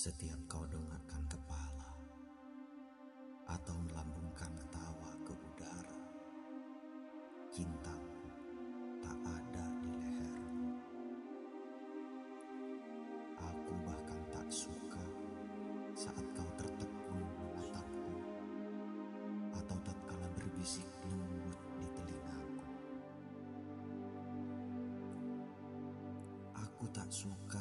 setiap kau dongakkan kepala atau melambungkan tawa ke udara, cintamu tak ada di lehermu. Aku bahkan tak suka saat kau tertekun menatapku atau tatkala berbisik lembut di telingaku. Aku tak suka